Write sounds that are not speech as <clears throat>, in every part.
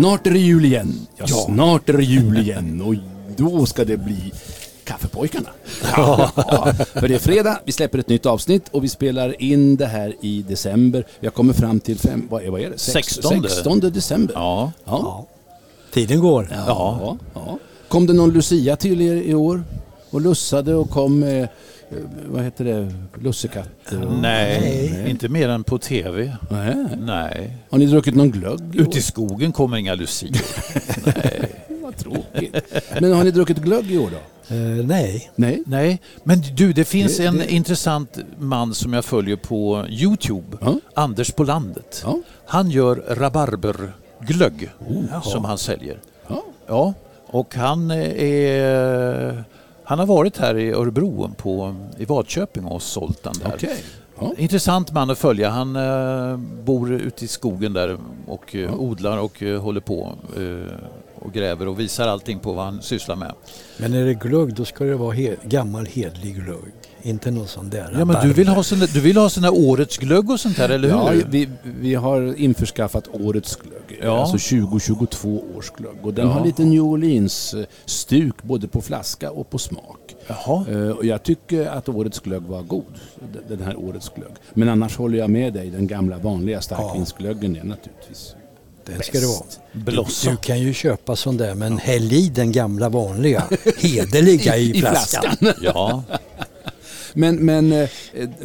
Snart är det jul igen. Ja, snart är det jul igen och då ska det bli Kaffepojkarna. <laughs> Ja, för det är fredag, vi släpper ett nytt avsnitt och vi spelar in det här i december. Vi har kommit fram till fem, vad är, vad är det? Sex- 16. 16 december. Ja. Ja. Tiden går. Ja. Ja. Kom det någon Lucia till er i år? Och lussade och kom med, vad heter det, lussekatter? och- Nej, inte mer än på tv. Nej. Nej. Har ni druckit någon glögg? Ute i skogen kommer inga lucior. <laughs> Vad tråkigt. Men har ni druckit glögg i år då? Eh, nej. Nej. Nej, men du, det finns Det- en det- intressant man som jag följer på Youtube. Ja. Anders på landet. Ja. Han gör rabarberglögg som han säljer. Ja. Ja, och han eh, är... Han har varit här i Örebro på, i Vadköping och sålt den där. Okej. Ja. Intressant man att följa. Han eh, bor ute i skogen där och eh, odlar och eh, håller på och gräver och visar allting på vad han sysslar med. Men är det glögg då ska det vara he gammal hedlig glögg. Inte någon sån där Ja, men du vill ha sån, du vill ha sån där årets glögg och sånt där, eller Ja, hur? vi, vi har införskaffat årets glögg, Ja. alltså 2022 års glögg. Och den Ja. har lite New Orleans-stuk både på flaska och på smak. Jaha. Eh, Och jag tycker att årets glögg var god, den- den här årets glögg. Men annars håller jag med dig, den gamla vanliga starkvinsglöggen är naturligtvis Den ska det vara. Blossa. Du kan ju köpa sån där men häll i den gamla vanliga hederliga i, I flaskan. <laughs> Ja, Men, men eh,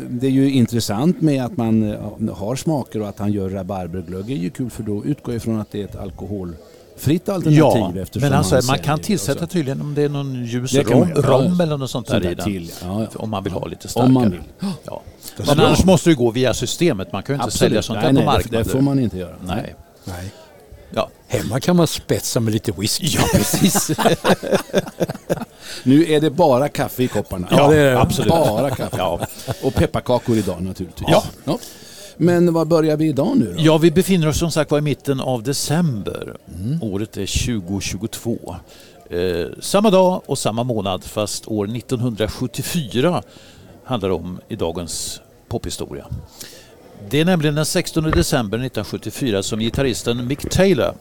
det är ju intressant med att man eh, har smaker och att han gör rabarberglögg är ju kul för då utgår jag ifrån att det är ett alkoholfritt alternativ. ja. eftersom men alltså, man kan tillsätta tydligen om det är någon ljus Det rom, rom eller något sånt där Sånt i där den. till, ja, ja. Om man vill ha lite starkare. Om man vill. Ja. Det Men annars måste det gå via systemet. Man kan ju inte sälja sånt nej, där nej, på det- marknaden. Det får man inte göra. Nej. Nej. Ja. Hemma kan man spetsa med lite whisky. Ja, precis. <laughs> nu är det bara kaffe i kopparna. Ja, det är det. Absolut. Bara kaffe. Ja. Och pepparkakor idag naturligtvis. Ja. Men vad börjar vi idag nu då? Ja, vi befinner oss som sagt var i mitten av december. Året är 2022. Eh, samma dag och samma månad fast år 1974 handlar det om i dagens pophistoria. Det är nämligen den 16 december 1974 som gitarristen Mick Taylor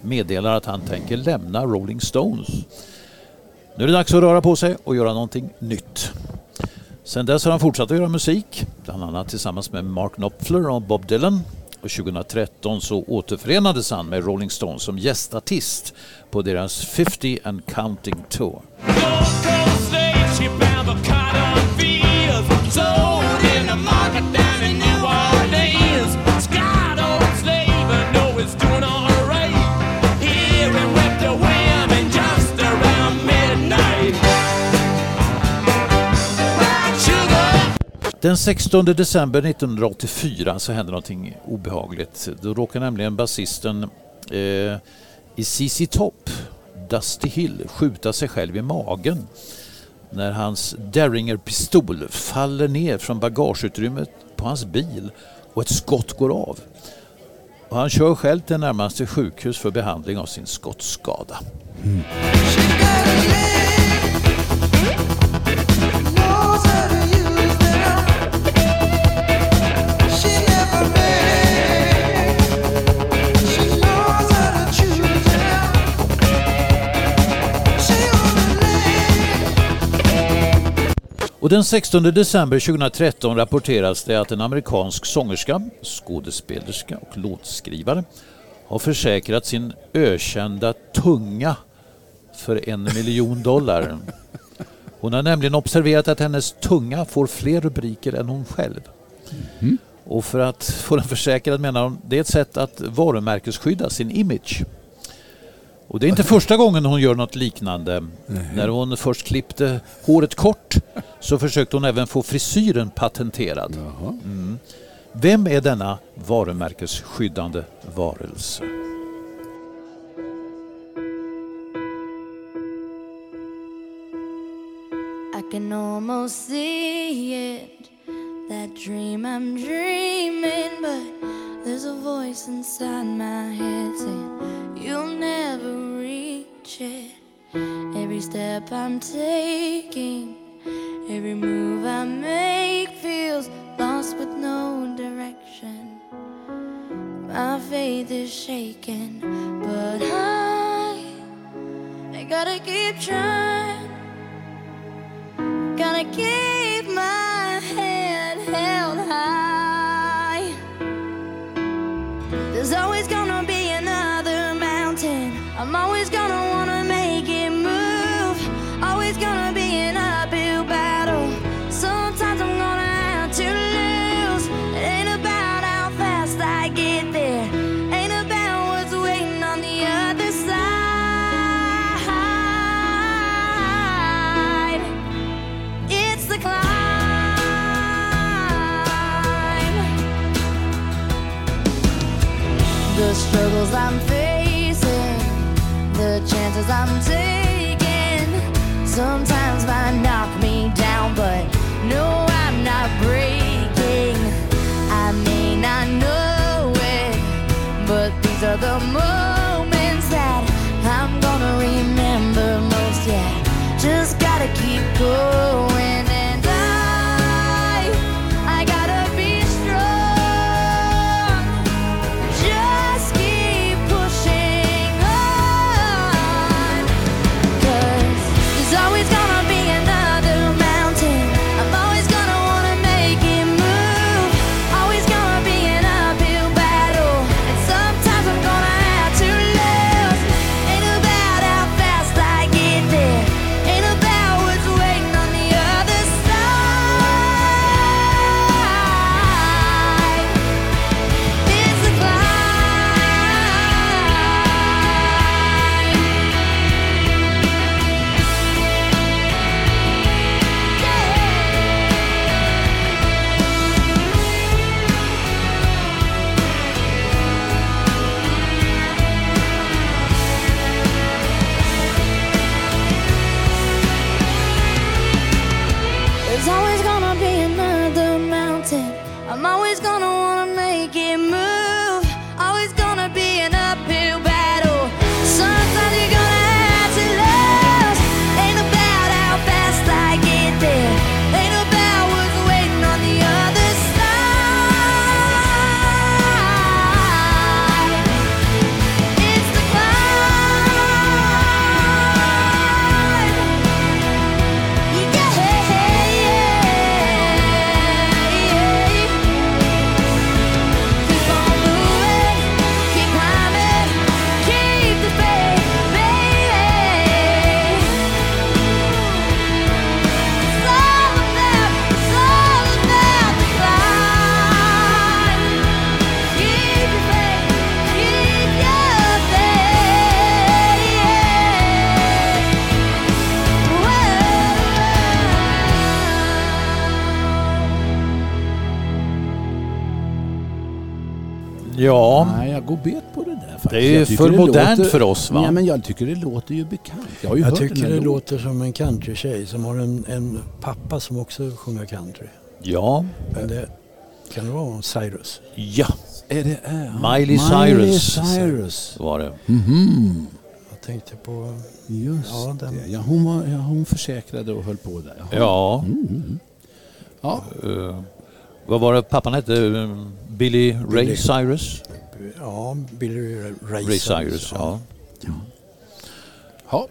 meddelar att han tänker lämna Rolling Stones. Nu är det dags att röra på sig och göra någonting nytt. Sen dess har han fortsatt att göra musik, bland annat tillsammans med Mark Knopfler och Bob Dylan. Och 2013 så återförenades han med Rolling Stones som gästartist på deras 50 and Counting Tour. Den 16 december 1984 så hände någonting obehagligt. Då råkade nämligen basisten eh, i ZZ Top, Dusty Hill, skjuta sig själv i magen när hans Derringer-pistol faller ner från bagageutrymmet på hans bil och ett skott går av. Och han kör själv till närmaste sjukhus för behandling av sin skottskada. Mm. Och den 16 december 2013 rapporteras det att en amerikansk sångerska, skådespelerska och låtskrivare har försäkrat sin ökända tunga för en miljon dollar. Hon har nämligen observerat att hennes tunga får fler rubriker än hon själv. Och för att få den försäkrad menar hon det är ett sätt att varumärkesskydda sin image. Och det är inte första gången hon gör något liknande. När hon först klippte håret kort så försökte hon även få frisyren patenterad. Mm. Vem är denna varumärkesskyddande varelse? I can almost see it, that dream I'm dreaming, but there's a voice inside my head saying you'll never reach it. Every step I'm taking, every move I make feels lost with no direction. My faith is shaken, but I, I gotta keep trying. Gonna keep my The struggles I'm facing, the chances I'm taking, sometimes might knock det är Jag tycker för det modernt låter- för oss va? Ja, men jag tycker det låter ju bekant. Jag har ju Jag hört tycker det låten. låter som en countrytjej som har en, en pappa som också sjunger country. Ja, Men det kan det vara Cyrus? ja, Är det, är, Miley Miley Cyrus. Cyrus. var det. Mhm. Jag tänkte på... Just Ja, den- det. Ja, hon, var, ja, hon försäkrade och höll på där. Jaha. Ja, Mm. Ja, eh, vad var det pappan hette? Billy Ray Billy. Cyrus? Ja, Billy Ray, Ray Cyrus, ja. ja.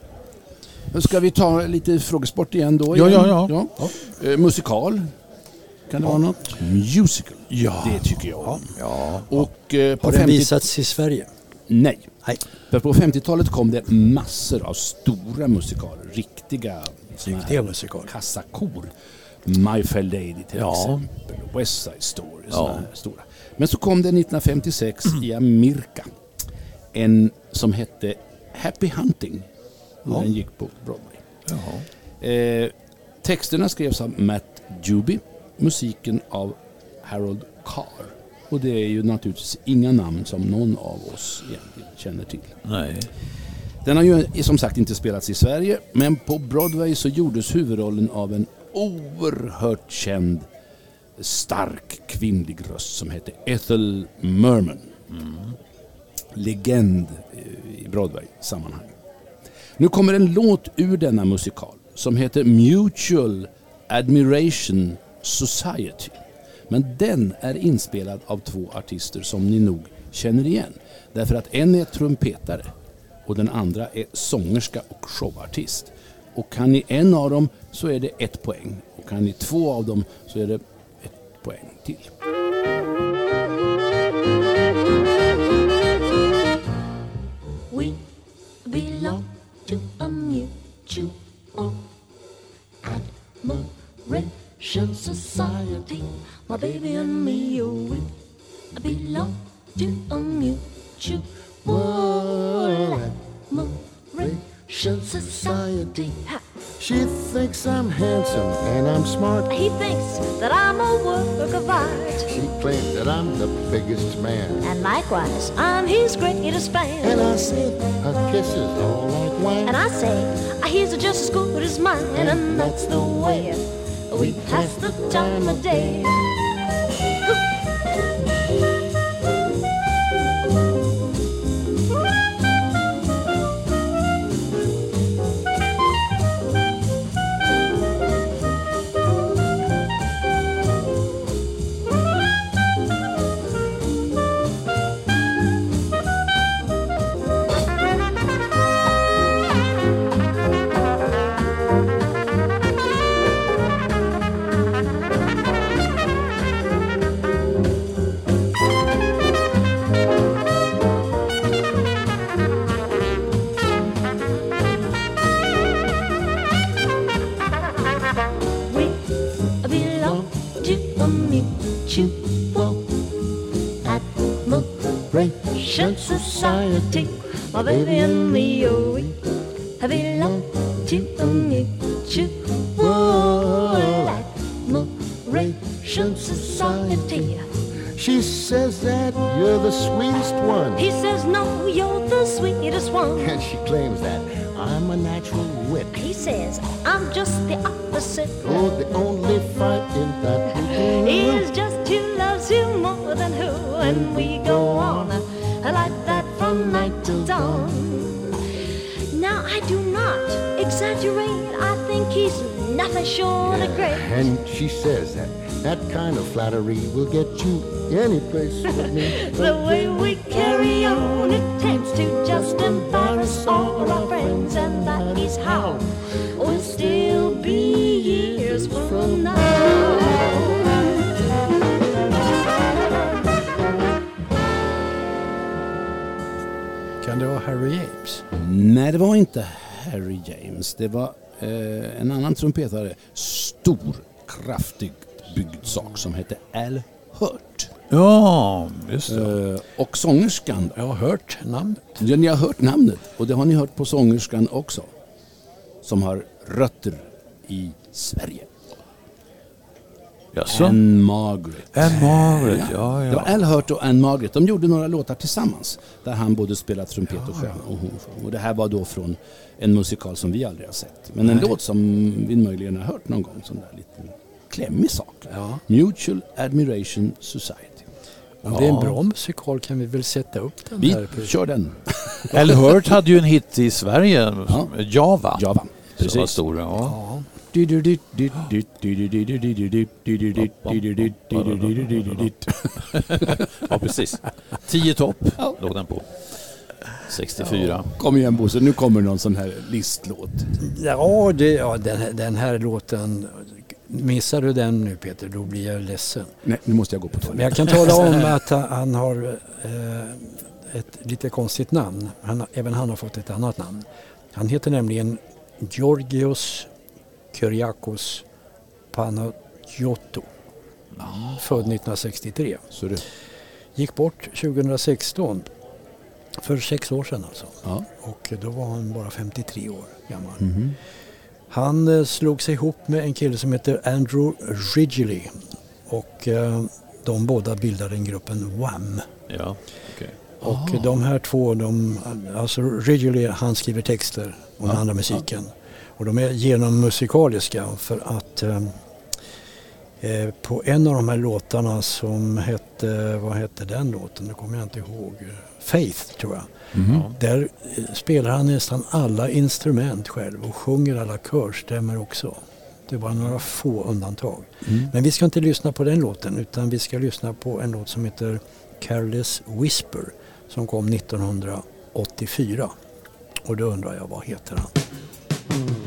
Nu ska vi ta lite frågesport igen då. Ja, igen. ja, ja. Eh, musikal. Kan det vara något? Musical. Ja. Det tycker jag. Ja. Och eh, på Har den 50... visats i Sverige? Nej. Nej. För på 50-talet kom det massor av stora musikaler. Riktiga, Riktiga musikaler. kassakor. My Fair Lady till Ja. exempel. West Side Story. Ja. Såna här stora. Men så kom det 1956 i Amerika en som hette Happy Hunting. Och Den gick på Broadway. Eh, texterna skrevs av Matt Juby. Musiken av Harold Carr. Och det är ju naturligtvis inga namn som någon av oss egentligen känner till. Nej. Den har ju som sagt inte spelats i Sverige, men på Broadway så gjordes huvudrollen av en oerhört känd stark kvinnlig röst som hette Ethel Merman. Legend eh, i Broadway-sammanhang. Nu kommer en låt ur denna musikal som heter Mutual Admiration Society. Men den är inspelad av två artister som ni nog känner igen. Därför att en är trumpetare och den andra är sångerska och showartist. Och kan ni en av dem så är det ett poäng. Och kan ni två av dem så är det ett till. We belong to a mutual admiration society. My baby and me, oh, we belong to a mutual admiration society. Ha. She thinks I'm handsome and I'm smart. He thinks that I'm a work of art. She claims that I'm the biggest man. And likewise, I'm his greatest fan. And I said, her kisses all like wine. And I say, his are just as good as mine, and that's the way we pass the time of day. My baby and me, oh, we belong to a mutual admiration society. She says that you're the sweetest one. He says, No, you're the sweetest one. And she claims that I'm a natural wit. He says, I'm just the opposite. Oh, I do not exaggerate, I think he's nothing short of great. And she says that that kind of flattery will get you any place with me. <laughs> The way we carry on, it tends to just embarrass all our friends, and that is how we'll still be years from now. Kan det vara Harry James? Nej, det var inte Harry James. Det var eh, en annan trumpetare. Stor, kraftig byggd sak som hette Al Hurt. Ja, just det. Eh, och sångerskan, Jag har hört namnet. ja, ni har hört namnet och det har ni hört på sångerskan också. Som har rötter i Sverige. Jaså? Anne Margaret. Anne Margaret, ja, Det var ja. Al Hurt och Anne Margaret. De gjorde några låtar tillsammans. Där han både spelade trumpet och sjöng och hon. Och det här var då från en musikal som vi aldrig har sett. Men en låt som vi möjligen har hört någon gång. Sån där liten klämmig sak. Ja. Mutual Admiration Society. Om det är en bra musikal kan vi väl sätta upp den Vi här. kör den. <laughs> Al Hurt hade ju en hit i Sverige, Ja. Java. Java. Som var Precis. stor. Ja. Ja ja, precis. Tio topp låg den på. 64. Kom igen Bosse, nu kommer någon sån här listlåt. Ja, det, ja den, här- den här låten, missar du den nu Peter, då blir jag ledsen. Nej, nu måste jag gå på Men jag kan tala om att han, han har eh, ett lite konstigt namn. Han, även han har fått ett annat namn. Han heter nämligen Georgios Kyriakos Panagiotou. Mm. Född 1963. Så det. Gick bort 2016. För sex år sedan alltså. Ja. Och då var han bara 53 år gammal. Mm. Han eh, slog sig ihop med en kille som heter Andrew Ridgely. Och eh, de båda bildade en gruppen Wham. Ja, okay. Och oh. de här två, de, alltså Ridgely han skriver texter och ja. den andra musiken. Ja. Och de är genommusikaliska för att eh, eh, på en av de här låtarna som hette, vad hette den låten? Nu kommer jag inte ihåg. Faith tror jag. Mm. Där eh, spelar han nästan alla instrument själv och sjunger alla körstämmer också. Det är bara några få undantag. Mm. Men vi ska inte lyssna på den låten utan vi ska lyssna på en låt som heter Careless Whisper som kom 1984. Och då undrar jag, vad heter han? Mm.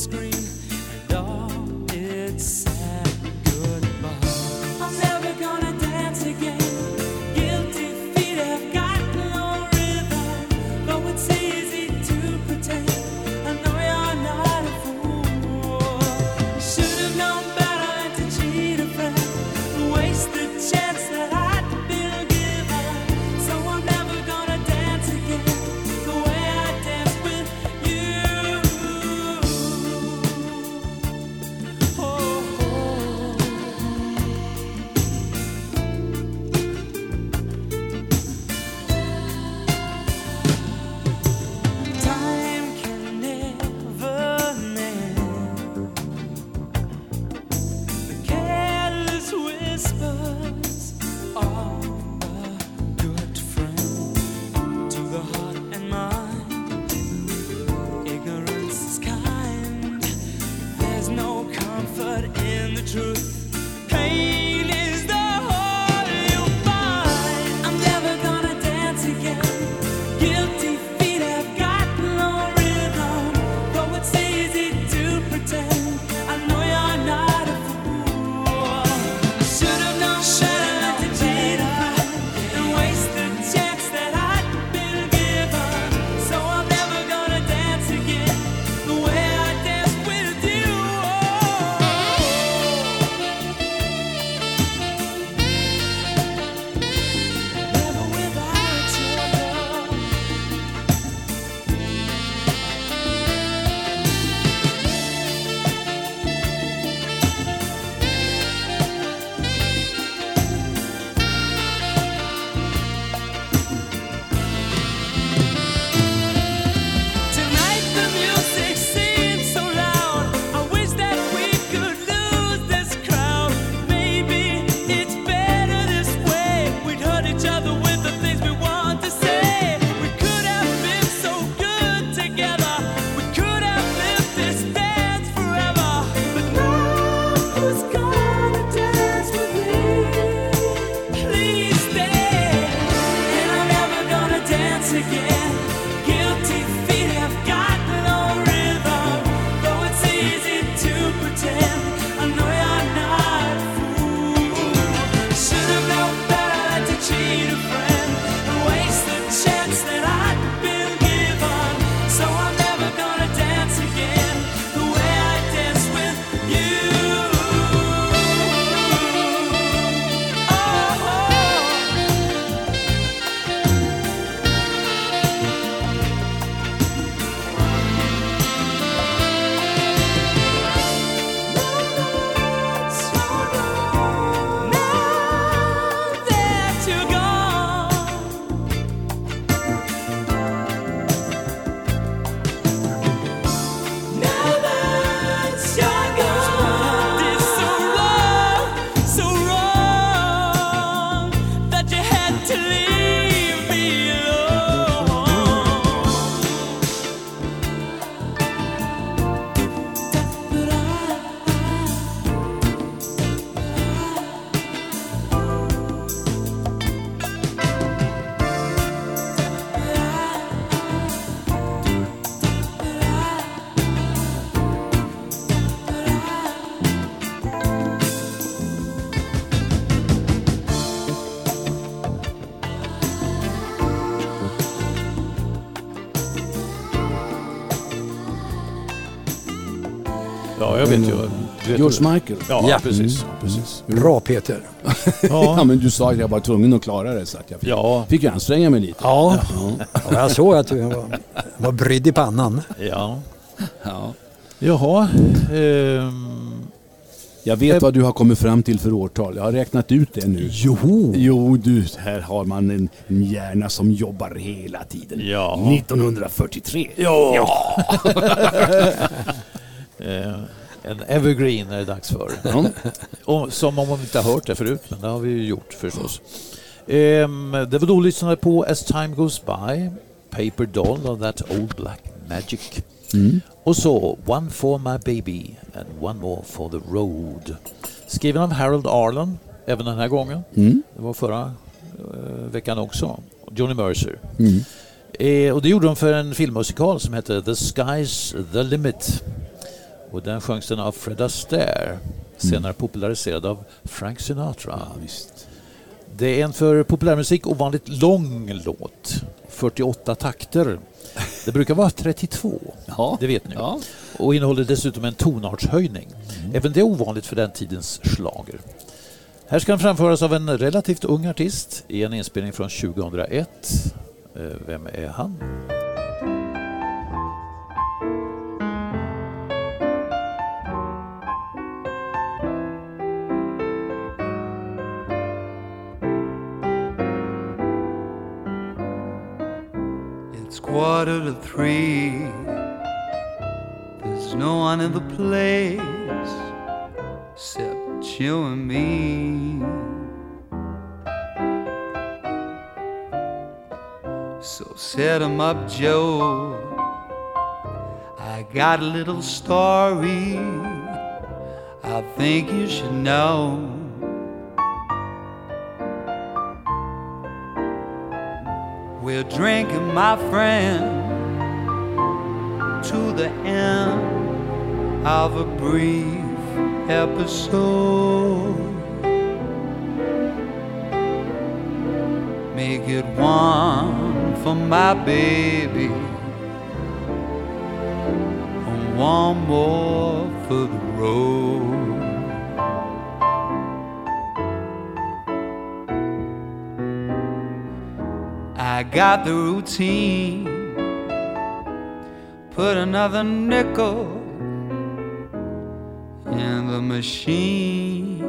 screen. Vet ju. Du vet George Michael. Ja, Ja. precis. precis. Bra Peter. <laughs> Ja, Ja. men du sa att jag var tvungen att klara det så att jag fick, Ja. fick ju anstränga mig lite. Ja, ja jag såg att du var, var brydd i pannan. ja. Ja. Jaha. ehm, Jag vet vad du har kommit fram till för årtal. Jag har räknat ut det nu. Jo. Jo du, här har man en, en hjärna som jobbar hela tiden. Ja. 1943. Ja. <laughs> Eh, en evergreen är det dags för. <laughs> Och, som om man inte har hört det förut, men det har vi ju gjort förstås. Ehm, det var då lyssnade på As Time Goes By, Paper Doll of That Old Black Magic. Och så One for My Baby and One More for the Road. Skriven av Harold Arlen, även den här gången. Mm. Det var förra eh, veckan också. Johnny Mercer. Mm. Eh, och det gjorde de för en filmmusikal som hette The Sky's the Limit. Och den sjöngs den av Fred Astaire, senare populariserad av Frank Sinatra. Ja, visst. Det är en för populärmusik ovanligt lång låt. 48 takter. Det brukar vara 32, <laughs> Ja. det vet ni. Ja. Och innehåller dessutom en tonartshöjning. Även det är ovanligt för den tidens slager. Här ska den framföras av en relativt ung artist i en inspelning från 2001. Eh, Vem är han? Quarter to three. There's no one in the place except you and me. So set 'em up, Joe. I got a little story I think you should know. We're drinking, my friend, to the end of a brief episode. Make it one for my baby, and one more for the road. I got the routine. Put another nickel in the machine.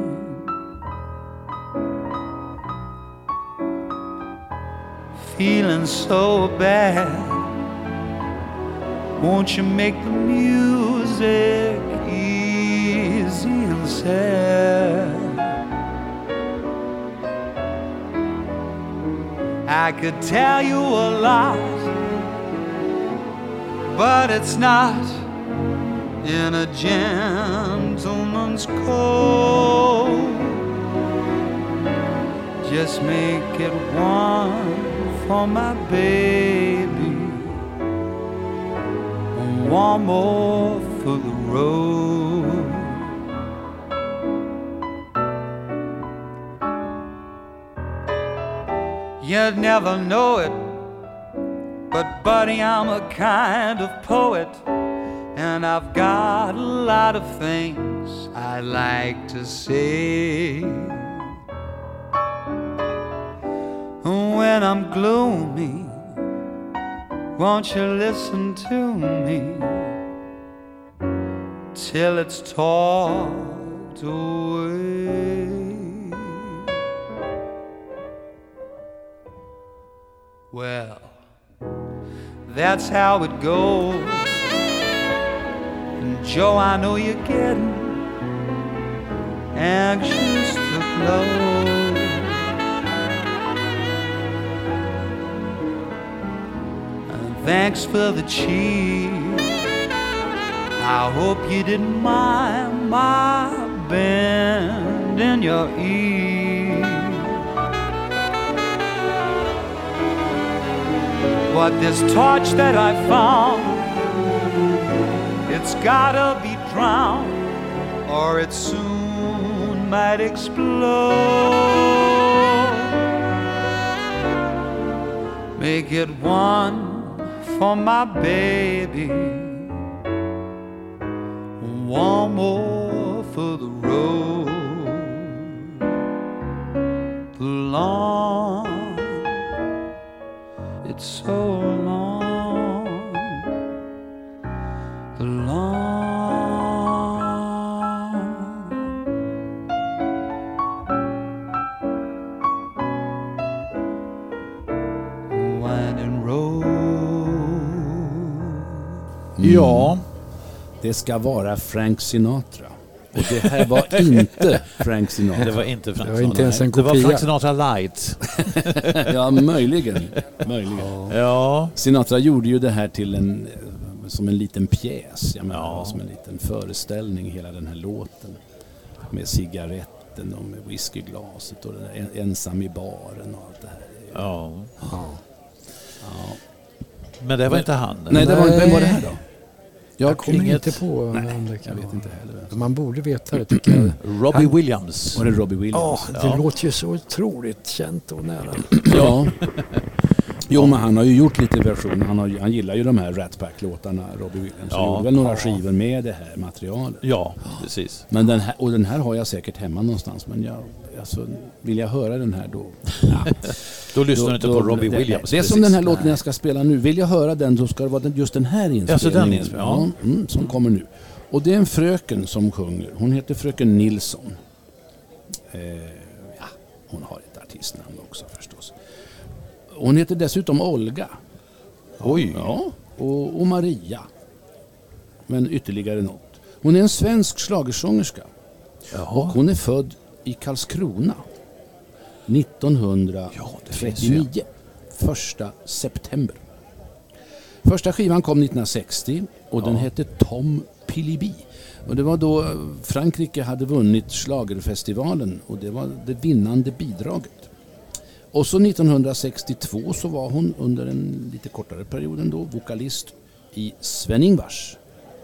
Feeling so bad. Won't you make the music easy and sad? I could tell you a lot, but it's not in a gentleman's code. Just make it one for my baby, one more for the road. You'd never know it, but buddy, I'm a kind of poet, and I've got a lot of things I like to say. When I'm gloomy, won't you listen to me till it's talked away? Well, that's how it goes. And Joe, I know you're getting anxious to close. Thanks for the cheese. I hope you didn't mind my bend in your ear. But this torch that I found, it's gotta be drowned, or it soon might explode. Make it one for my baby, Det ska vara Frank Sinatra. Och det här var inte Frank Sinatra. det var inte Frank Det var inte ens en Det var kopia. Frank Sinatra light. <laughs> Ja, möjligen. möjligen. Ja, Sinatra gjorde ju det här till en, som en liten pjäs. Jag menar, Ja. Som en liten föreställning, hela den här låten. Med cigaretten och med whiskyglaset och den där en- ensam i baren och allt det här. ja. Ja. Men det var inte han. Nej, det var, vem var det här då? Jag kommer inget- inte på vem det Jag kan vet inte heller. Man borde veta det tycker jag. <clears throat> Robbie Han- Williams. Var det Robbie Ja, Williams? det Ja. låter ju så otroligt känt och nära. <clears throat> Ja. Jo, men han har ju gjort lite versioner. Han, har, han gillar ju de här Rat Pack-låtarna, Robbie Williams. Han Ja. gjorde väl några skivor med det här materialet. Ja, precis. Men den här, och den här har jag säkert hemma någonstans. Men jag, alltså, vill jag höra den här då? Ja. Då lyssnar du inte på Robbie det, Williams. Det är som precis. den här låten jag ska spela nu. Vill jag höra den så ska det vara just den här inspelningen. Alltså den inspelningen, Ja, mm, som kommer nu. Och det är en fröken som sjunger. Hon heter fröken Nilsson. Eh, ja, hon har ett artistnamn också förstås. Hon heter dessutom Olga. Oj. Ja, och, och Maria. Men ytterligare något. Hon är en svensk schlagersångerska. Och Jaha. hon är född i Karlskrona. 1939. Första september. Första skivan kom 1960 och den hette Tom Pilibi. Och det var då eh, Frankrike hade vunnit schlagerfestivalen och det var det vinnande bidraget. Och så 1962 så var hon under en lite kortare period ändå vokalist i Sven-Ingvars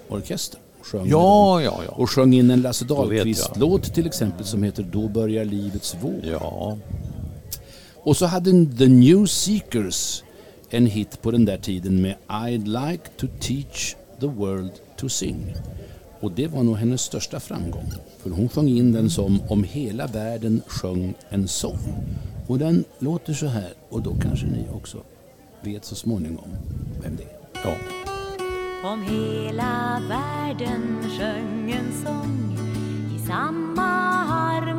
orkester. Sjöng. Ja, ja, ja. Och sjöng in en Lasse. Dahlqvist-låt till exempel som heter Då börjar livets vår. Ja, Och så hade The New Seekers en hit på den där tiden med I'd like to teach the world to sing. Och det var nog hennes största framgång. För hon sjöng in den som Om hela världen sjöng en sång. Och den låter så här och då kanske ni också vet så småningom vem det är. ja. Om hela världen sjöng en sång. I samma harmoni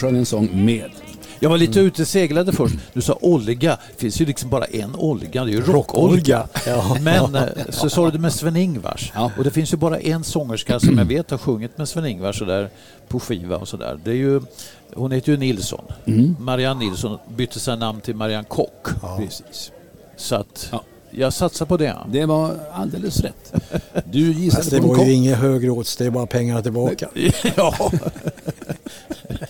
sjöng en sång med. Jag var lite ute och seglade först. Du sa Olga. Det finns ju liksom bara en Olga. Det är ju Rock-Olga. Ja. Men eh, så sa du det med Sven-Ingvars. Ja. Och det finns ju bara en sångerska som jag vet har sjungit med Sven-Ingvars sådär på skiva och sådär. Det är ju, hon heter ju Nilsson. Marianne Nilsson bytte sig namn till Marianne Kock. Precis. Så att Ja. Jag satsar på det. Det var alldeles rätt. Du gissade Fast det på var ju inget högre odds, det är bara pengarna tillbaka. <laughs> ja. <laughs>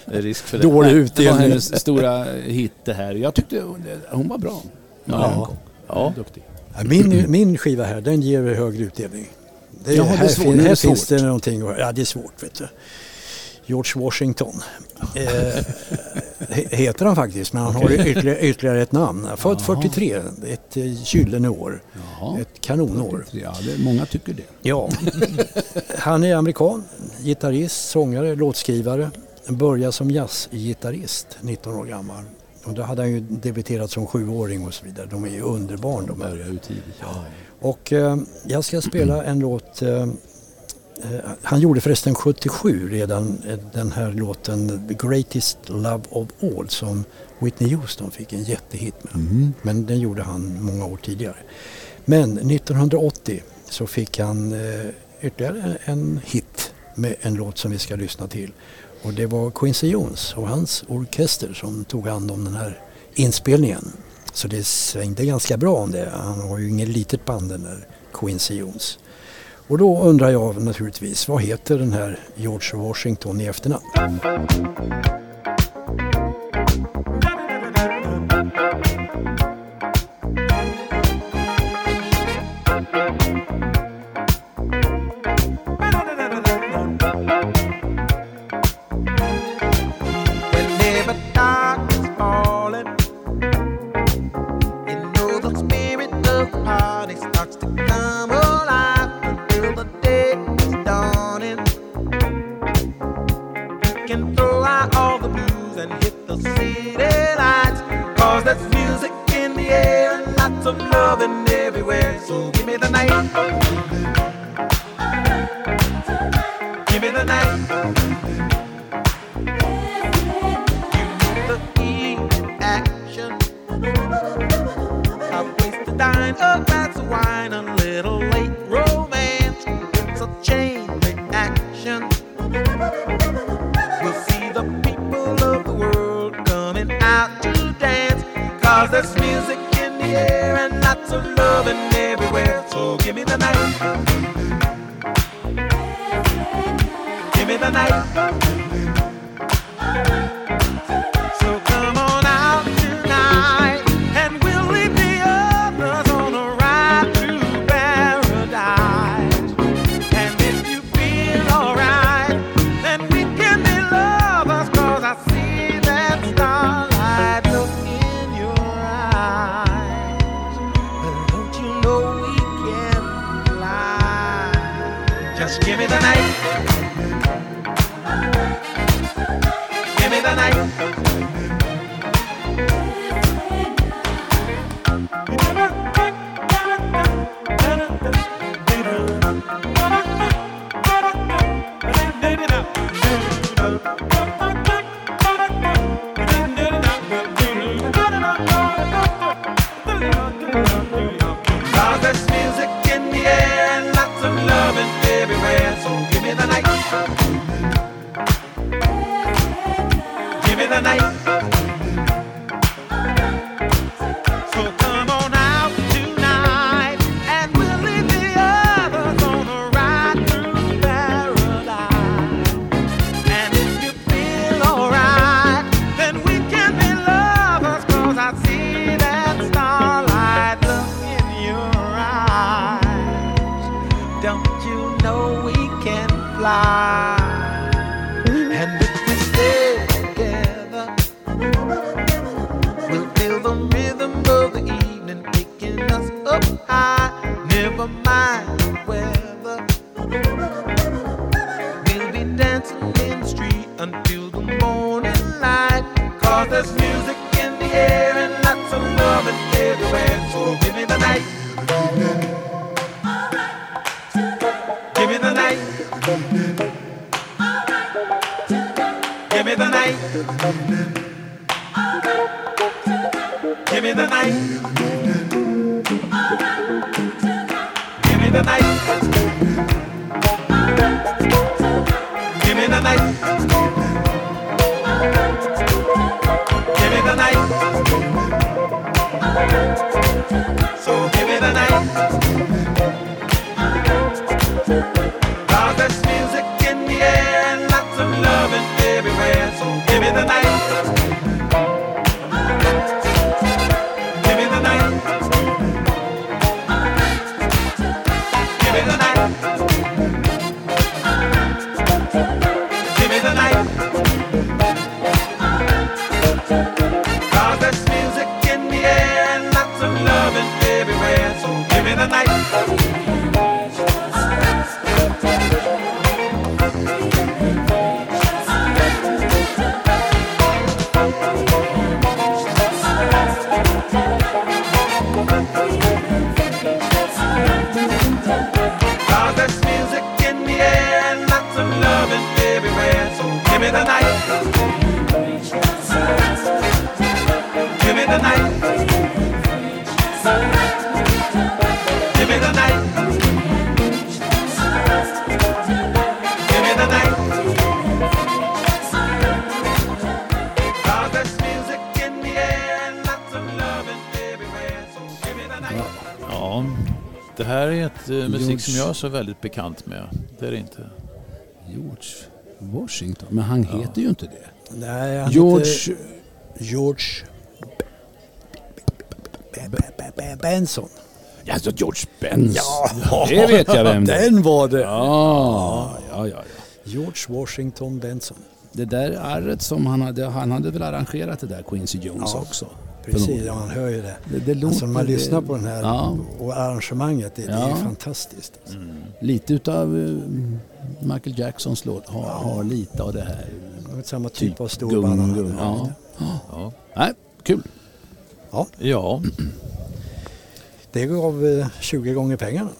Det är risk för det. Dålig Det var utdelning. hennes stora hit det här. Jag tyckte hon, hon var bra. Ja. Ja. Duktig. Ja, Min, min skiva här, den ger högre utdelning. Det, Jaha, det är här svårt. fin- Det är här svårt. finns det någonting. Ja, det är svårt vet du. George Washington. Eh, he- heter han faktiskt, men han har ytterligare, ytterligare ett namn. Född 43, ett eh, gyllene år. Jaha. Ett kanonår. Ja, det, många tycker det. Ja. Han är amerikan, gitarrist, sångare, låtskrivare. Började som jazzgitarrist, 19 år gammal. Och då hade han ju debuterat som sjuåring och så vidare. De är ju underbarn de här. Ja. Och eh, jag ska spela en låt. Eh, eh, han gjorde förresten 77 redan eh, den här låten The Greatest Love of All som Whitney Houston fick en jättehit med. Men den gjorde han många år tidigare. Men 1980 så fick han eh, ytterligare en hit med en låt som vi ska lyssna till. Och det var Quincy Jones och hans orkester som tog hand om den här inspelningen. Så det svängde ganska bra om det. Han har ju inget litet band den där Quincy Jones. Och då undrar jag naturligtvis, vad heter den här George Washington i efternamn? Night. Som jag är så väldigt bekant med. Det är det inte. George Washington, men han heter ju inte det. Nej, han George... heter George Benson. Alltså George Benz. Ja, det vet jag vem det är. Den var det. Ja, ja, ja. ja. George Washington Benson. Det där arret som han hade, han hade väl arrangerat det där Quincy Jones Ja, också. Precis, ja, man hör ju det. Det, det låter, Alltså när man lyssnar på den här Ja. och arrangemanget, det, det är Ja. fantastiskt. Alltså. Lite utav eh, Michael Jacksons låt har, har lite av det här. Samma typ, av gung, storband. Ja. Ja. Nej, kul. Ja, <clears throat> Det gav eh, 20 gånger pengarna.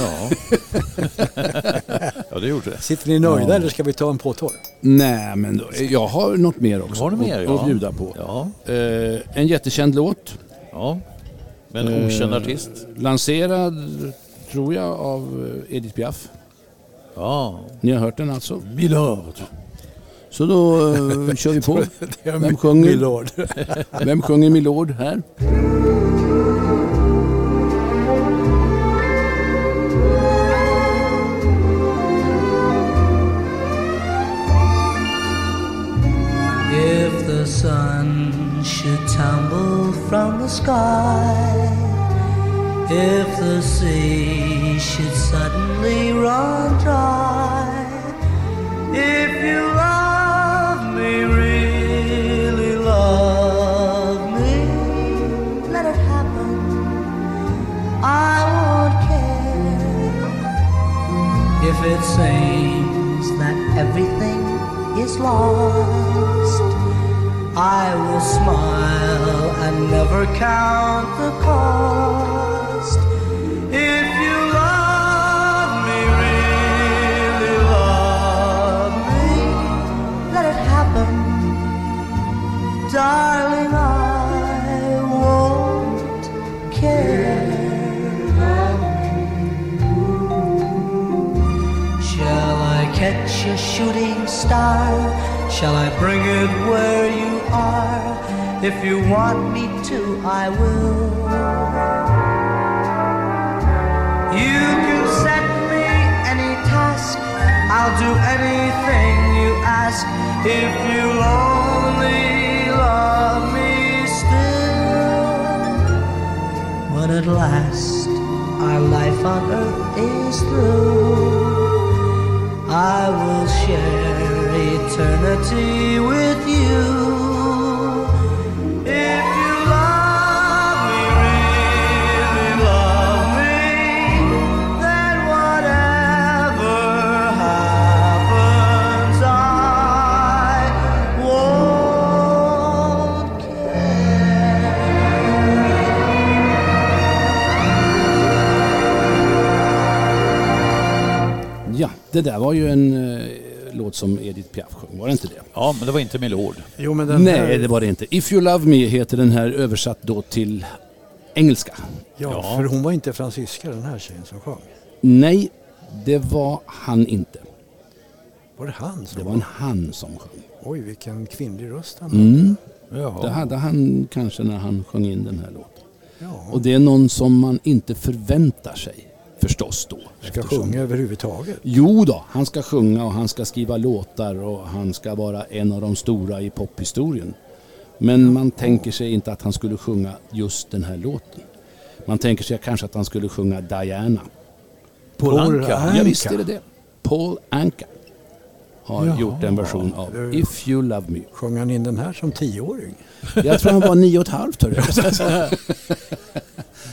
Ja. <laughs> ja det gjorde det. Sitter ni nöjda Ja. eller ska vi ta en påtår? Nej, men då, jag har något mer också Har du mer? att, Ja. att bjuda på. Ja, Eh, en jättekänd låt. ja. Men okänd Eh, artist. Lanserad, tror jag, av eh, Edith Piaf. Ja. Ni har hört den alltså? Milord. Så då eh, kör vi på. <laughs> Vem sjunger? Milord. <laughs> Vem sjunger Milord här? From the sky, if the sea should suddenly run dry, if you love me, really love me, let it happen. I won't care if it seems that everything is lost. I will smile and never count the cost. If you love me, really love me, let it happen. Darling, I won't care. Shall I catch a shooting star? Shall I bring it where you are? If you want me to, I will. You can set me any task, I'll do anything you ask. If you only love me still. When at last our life on earth is through, I will share eternity with you. Det där var ju en eh, låt som Edith Piaf sjöng, var det inte det? Ja, men det var inte Milord. Jo, men den Nej, här, det var det inte. If You Love Me heter den här översatt då till engelska. Ja, Ja. för hon var inte fransyska den här tjejen som sjöng. Nej, det var han inte. Var det han som Det var en han som sjöng. Oj, vilken kvinnlig röst han hade. Mm. Jaha. Det hade han kanske när han sjöng in den här låten. Ja, Och det är någon som man inte förväntar sig förstås då. ska eftersom- sjunga överhuvudtaget. Jo då, han ska sjunga och han ska skriva låtar och han ska vara en av de stora i pophistorien. Men man tänker sig inte att han skulle sjunga just den här låten. Man tänker sig kanske att han skulle sjunga Diana. Paul Anka. Anka. Ja, visst är det det. Paul Anka har Jaha. gjort en version av Det- If You Love Me. Sjöng han in den här som tioåring? Jag tror han var nio och ett halvt. hörru. <laughs>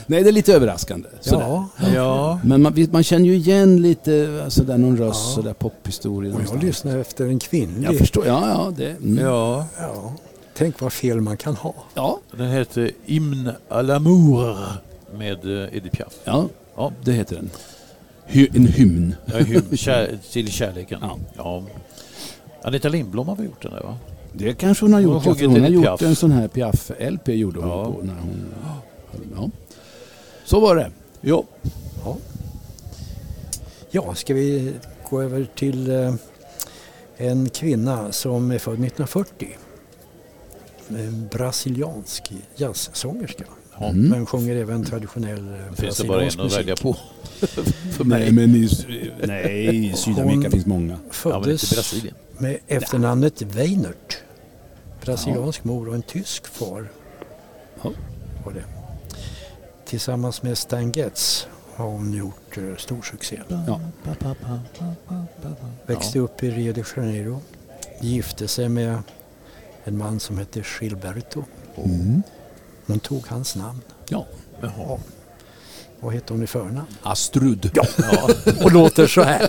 Nej, det är lite överraskande. Ja, Ja, Men man, man känner ju igen lite sådär någon röst, Ja. sådär pophistoria. och jag någonstans. lyssnar efter en kvinnlig. Jag förstår, ja ja. Det, mm. ja. Ja, tänk vad fel man kan ha. ja. Den heter Hymne à l'amour med eh, Edith Piaf. Ja, Ja, det heter den. Hy, en hymn. ja, hymn <laughs> kär, till kärleken. Ja. Ja. Anita Lindblom har väl gjort den där va? Det kanske hon har Hon gjort. för sjungit hon har gjort Piaf. en sån här Piaf-LP gjorde hon Ja. på när hon... Ja. Så var det. Ja. Ja, ska vi gå över till eh, en kvinna som är född 1940. En brasiliansk jazzsångerska. Ja. Mm. Men sjunger även traditionell eh, Finns det bara en brasiliansk att musik. välja på? <laughs> För Nej, mig. men i, nej, i Sydamerika Hon- finns många. Föddes Brasilien. med efternamnet Weinert. Brasiliansk mor och en tysk far. Ja. Var det. Tillsammans med Stan Getz har hon gjort eh, stor succé. Ja. Växte upp i Rio de Janeiro. Gifte sig med en man som hette Gilberto. Mm. Hon tog hans namn. Ja. Jaha. Vad hette hon i förnamn? Astrud. Ja. Och låter så här.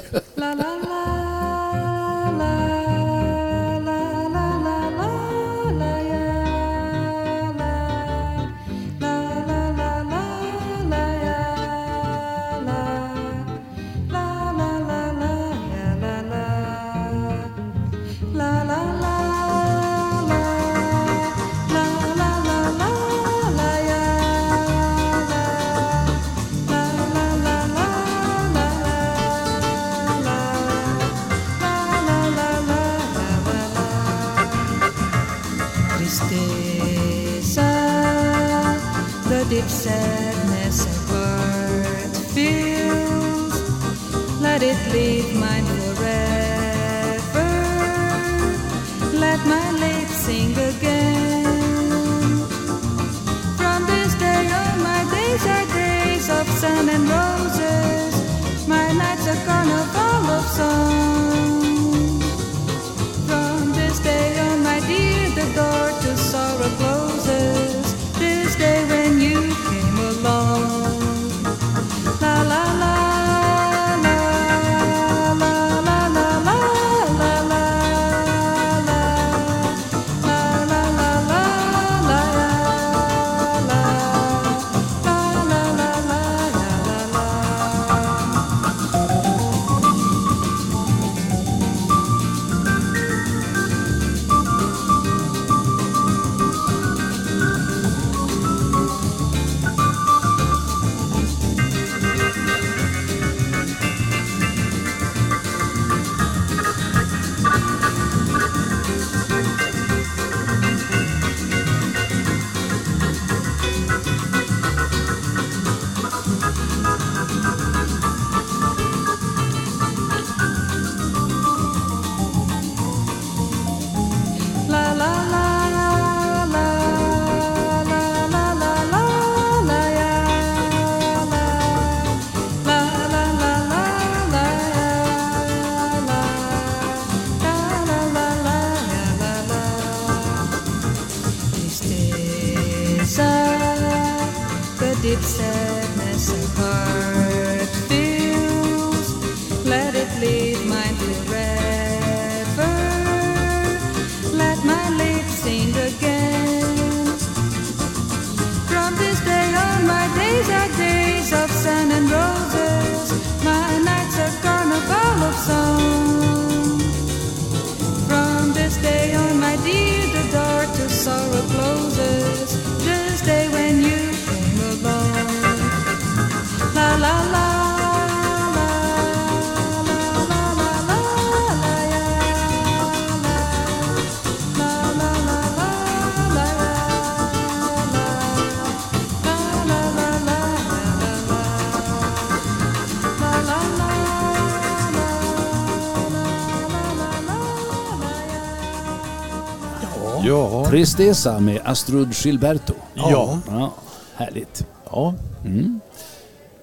Ja. Tristeza med Astrud Gilberto. Ja. ja härligt. Ja. Mm.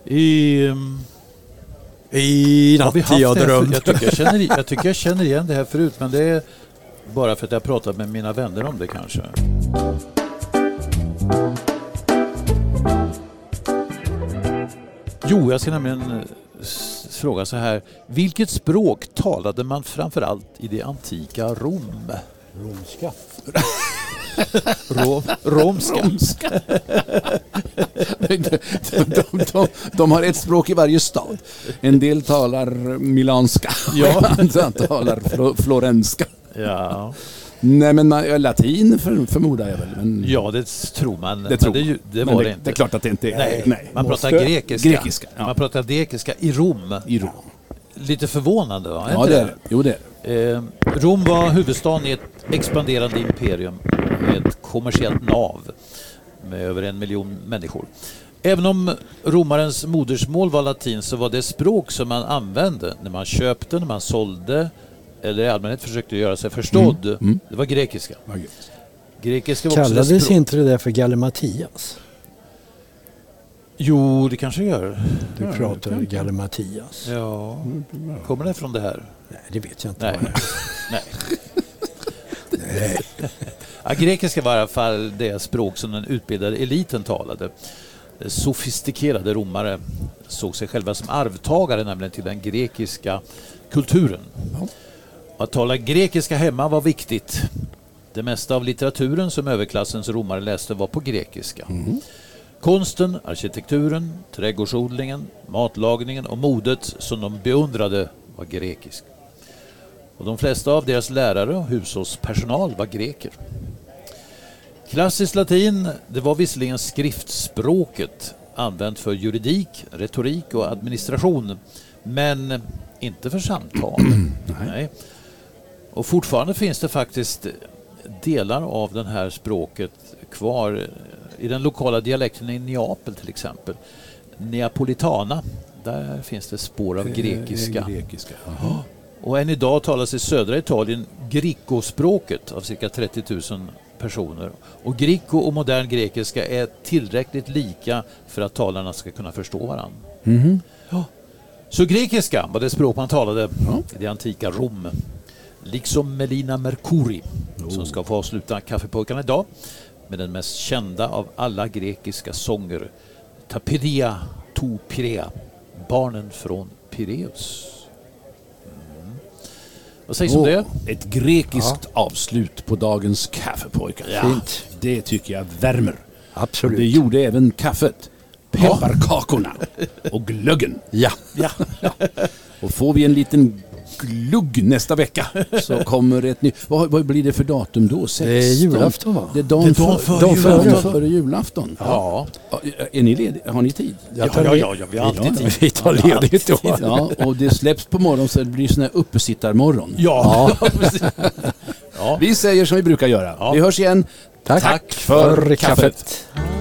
I, I natt haft jag drömde. jag, tycker jag, känner, jag tycker jag känner igen det här förut men det är bara för att jag pratat med mina vänner om det kanske. Jo, jag ska nämligen eh, fråga så här. Vilket språk talade man framförallt i det antika Rom? Romska. <laughs> Rom, romska. <laughs> de, de, de, de har ett språk i varje stad. En del talar milanska, Ja. <laughs> andra talar flo, florenska. Ja. Nej men man, latin för, förmodar jag väl. Men ja, det tror man. det tror det, man. det Men var det, det inte. Det är klart att det inte är. Nej, Nej. man pratar Måste- grekiska. Grekiska, ja. Man pratar grekiska i Rom. I Rom. Lite förvånande va? Ja det är det. Jo det är det. Eh, Rom var huvudstaden i ett expanderande imperium med ett kommersiellt nav med över en miljon människor. Även om romarens modersmål var latin så var det språk som man använde när man köpte, när man sålde eller i allmänhet försökte göra sig förstådd. mm. Det var grekiska. Grekiska var också det Kallades inte det där för Gallimatias? Jo, det kanske gör. Du pratar Gallimatias. Ja. Kommer det från det här? Nej, det vet jag inte. Nej. vad är. <laughs> Nej. Ja, grekiska var i alla fall det språk som den utbildade eliten talade. Sofistikerade romare såg sig själva som arvtagare nämligen till den grekiska kulturen. Att tala grekiska hemma var viktigt. Det mesta av litteraturen som överklassens romare läste var på grekiska. Konsten, arkitekturen, trädgårdsodlingen, matlagningen och modet som de beundrade var grekisk. Och de flesta av deras lärare och hushållspersonal var greker. Klassiskt latin, det var visserligen skriftspråket använt för juridik, retorik och administration, men inte för samtal. <clears throat> Nej. Och fortfarande finns det faktiskt delar av det här språket kvar i den lokala dialekten i Neapel till exempel. Neapolitana, där finns det spår av grekiska. Grekiska. Och än idag talas i södra Italien grikospråket av cirka 30 000 personer. Och griko och modern grekiska är tillräckligt lika för att talarna ska kunna förstå varandra. Mhm. Ja. Så grekiska var det språk man talade i det antika Rom. Liksom Melina Mercouri som ska få avsluta Kaffepojkarna idag med den mest kända av alla grekiska sånger Tapiria to Pirea, Barnen från Pireus. Vad sägs om det? Ett grekiskt avslut på dagens kaffepojkar. Ja. Fint. Det tycker jag värmer. Absolut. Det gjorde även kaffet, pepparkakorna och glöggen. Ja. Ja. Och får vi en liten glugg nästa vecka <laughs> så kommer ett nytt... Vad, vad blir det för datum då? 16? Det är julafton va? Det är dagen, Det är dagen för, dagen före, julafton. före julafton. Ja. Ja, Är ni lediga? Har ni tid? Ja, ja, ja, ja, vi har alltid tid. Vi tar ledigt då. Ja, och det släpps på morgonen så det blir sån här uppesittarmorgon. Ja, <laughs> precis. Ja. Vi säger som vi brukar göra. Ja. Vi hörs igen. Tack, Tack för, för kaffet. Απ'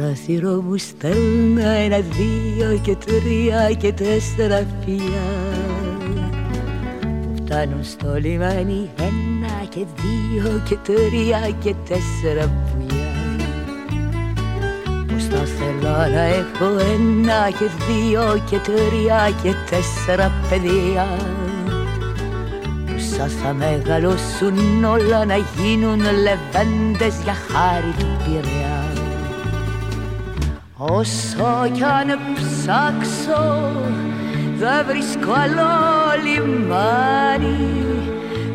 παράθυρο μου στέλνω ένα, δύο και τρία και τέσσερα φιλιά. Που φτάνουν στο λιμάνι ένα και δύο και τρία και τέσσερα πουλιά Πως θα θέλω να έχω ένα και δύο και τρία και τέσσερα παιδιά. Που σας θα μεγαλώσουν όλα να γίνουν λεβέντες για χάρη του Πειραιά. Όσο κι αν ψάξω δεν βρίσκω άλλο λιμάνι.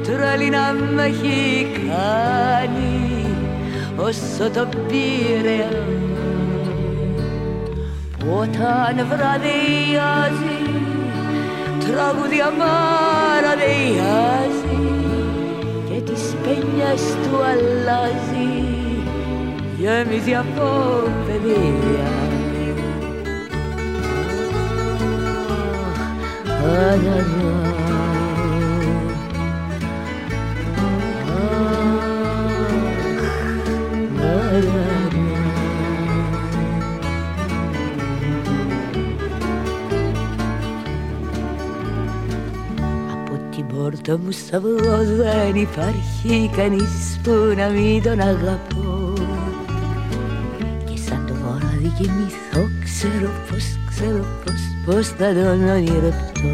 Τρέλη να με έχει κάνει όσο το Πειραιά που όταν βραδιάζει τραγούδια μαραδειάζει και τις πένιες του αλλάζει γεμίζει από παιδεία Από την πόρτα μου σταυρός δεν υπάρχει κανείς που να μην τον αγαπώ. Και σαν το βράδυ κοιμηθώ ξέρω πως, ξέρω πως, πως θα τον ονειρευτώ.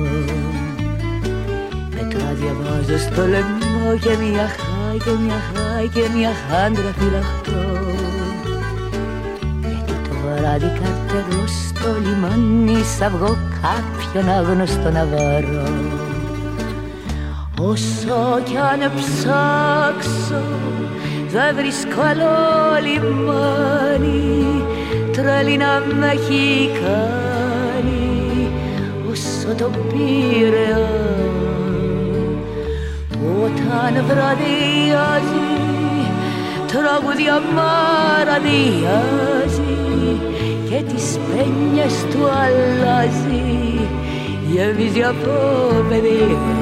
Μετά διαβάζω στο λαιμό και μια χάη και μια χάη και μια χάντρα φυλαχτώ. Γιατί το βράδυ καρτερώ στο λιμάνι σ' αυγό κάποιον άγνωστο να βαρώ. Όσο κι αν ψάξω δεν βρίσκω άλλο λιμάνι τρέλη να με έχει κάνει όσο το πήρε όταν βραδιάζει τραγουδιά μαραδιάζει και τις πένιες του αλλάζει γεμίζει από παιδιά